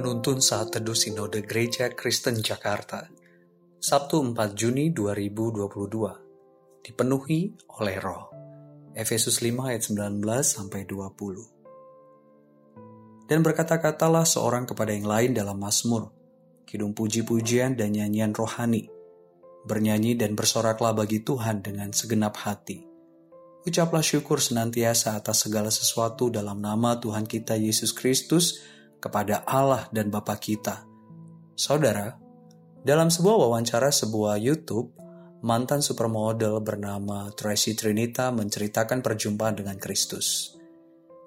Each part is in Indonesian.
Penuntun Saat Teduh Sinode Gereja Kristen Jakarta Sabtu 4 Juni 2022 Dipenuhi oleh roh Efesus 5 ayat 19 sampai 20 Dan berkata-katalah seorang kepada yang lain dalam Mazmur, kidung puji-pujian dan nyanyian rohani, bernyanyi dan bersoraklah bagi Tuhan dengan segenap hati. Ucaplah syukur senantiasa atas segala sesuatu dalam nama Tuhan kita Yesus Kristus, kepada Allah dan Bapa kita. Saudara, dalam sebuah wawancara sebuah YouTube, mantan supermodel bernama Tracy Trinita menceritakan perjumpaan dengan Kristus.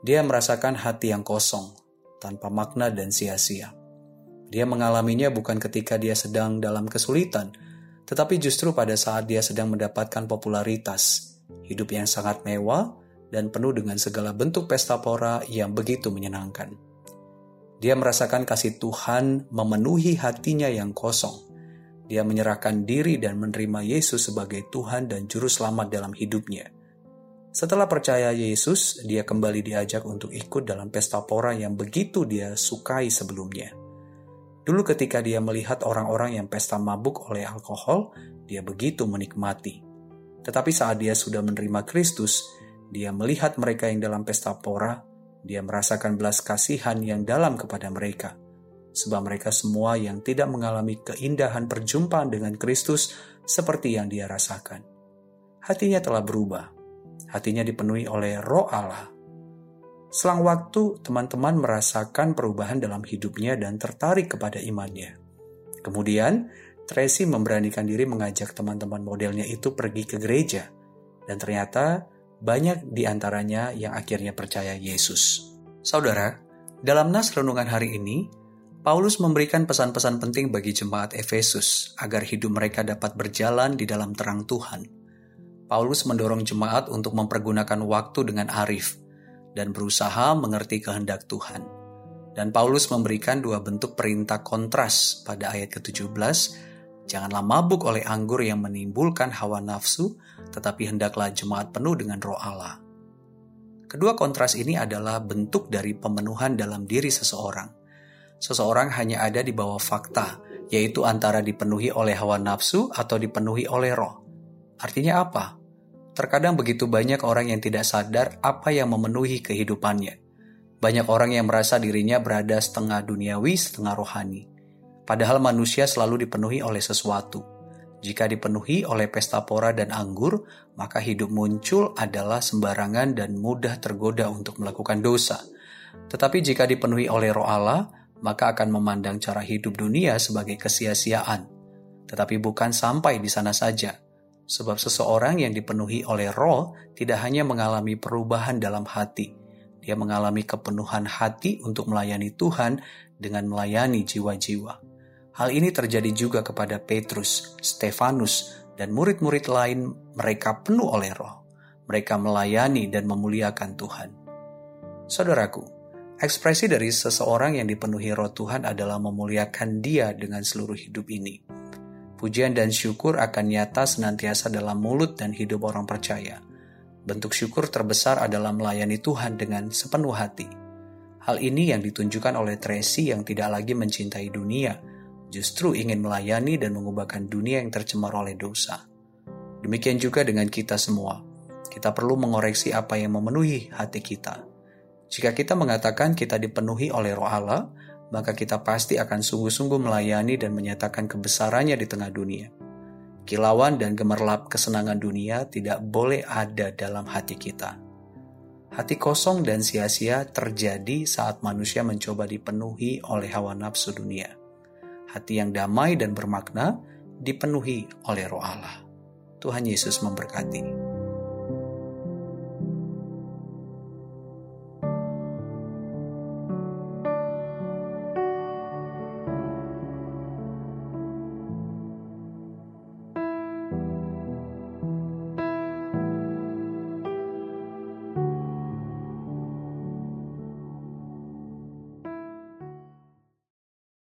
Dia merasakan hati yang kosong, tanpa makna dan sia-sia. Dia mengalaminya bukan ketika dia sedang dalam kesulitan, tetapi justru pada saat dia sedang mendapatkan popularitas, hidup yang sangat mewah, dan penuh dengan segala bentuk pesta pora yang begitu menyenangkan. Dia merasakan kasih Tuhan memenuhi hatinya yang kosong. Dia menyerahkan diri dan menerima Yesus sebagai Tuhan dan Juru Selamat dalam hidupnya. Setelah percaya Yesus, dia kembali diajak untuk ikut dalam pesta pora yang begitu dia sukai sebelumnya. Dulu ketika dia melihat orang-orang yang pesta mabuk oleh alkohol, dia begitu menikmati. Tetapi saat dia sudah menerima Kristus, dia melihat mereka yang dalam pesta pora dia merasakan belas kasihan yang dalam kepada mereka, sebab mereka semua yang tidak mengalami keindahan perjumpaan dengan Kristus seperti yang dia rasakan. Hatinya telah berubah, hatinya dipenuhi oleh roh Allah. Selang waktu, teman-teman merasakan perubahan dalam hidupnya dan tertarik kepada imannya. Kemudian, Tracy memberanikan diri mengajak teman-teman modelnya itu pergi ke gereja, dan ternyata banyak di antaranya yang akhirnya percaya Yesus. Saudara, dalam nas renungan hari ini, Paulus memberikan pesan-pesan penting bagi jemaat Efesus agar hidup mereka dapat berjalan di dalam terang Tuhan. Paulus mendorong jemaat untuk mempergunakan waktu dengan arif dan berusaha mengerti kehendak Tuhan. Dan Paulus memberikan dua bentuk perintah kontras pada ayat ke-17 Janganlah mabuk oleh anggur yang menimbulkan hawa nafsu, tetapi hendaklah jemaat penuh dengan roh Allah. Kedua kontras ini adalah bentuk dari pemenuhan dalam diri seseorang. Seseorang hanya ada di bawah fakta, yaitu antara dipenuhi oleh hawa nafsu atau dipenuhi oleh roh. Artinya apa? Terkadang begitu banyak orang yang tidak sadar apa yang memenuhi kehidupannya. Banyak orang yang merasa dirinya berada setengah duniawi, setengah rohani. Padahal manusia selalu dipenuhi oleh sesuatu. Jika dipenuhi oleh pesta pora dan anggur, maka hidup muncul adalah sembarangan dan mudah tergoda untuk melakukan dosa. Tetapi jika dipenuhi oleh roh Allah, maka akan memandang cara hidup dunia sebagai kesia-siaan. Tetapi bukan sampai di sana saja. Sebab seseorang yang dipenuhi oleh roh tidak hanya mengalami perubahan dalam hati, dia mengalami kepenuhan hati untuk melayani Tuhan dengan melayani jiwa-jiwa. Hal ini terjadi juga kepada Petrus, Stefanus, dan murid-murid lain mereka penuh oleh roh. Mereka melayani dan memuliakan Tuhan. Saudaraku, ekspresi dari seseorang yang dipenuhi roh Tuhan adalah memuliakan dia dengan seluruh hidup ini. Pujian dan syukur akan nyata senantiasa dalam mulut dan hidup orang percaya. Bentuk syukur terbesar adalah melayani Tuhan dengan sepenuh hati. Hal ini yang ditunjukkan oleh Tracy yang tidak lagi mencintai dunia, justru ingin melayani dan mengubahkan dunia yang tercemar oleh dosa. Demikian juga dengan kita semua. Kita perlu mengoreksi apa yang memenuhi hati kita. Jika kita mengatakan kita dipenuhi oleh roh Allah, maka kita pasti akan sungguh-sungguh melayani dan menyatakan kebesarannya di tengah dunia. Kilauan dan gemerlap kesenangan dunia tidak boleh ada dalam hati kita. Hati kosong dan sia-sia terjadi saat manusia mencoba dipenuhi oleh hawa nafsu dunia hati yang damai dan bermakna dipenuhi oleh roh Allah. Tuhan Yesus memberkati.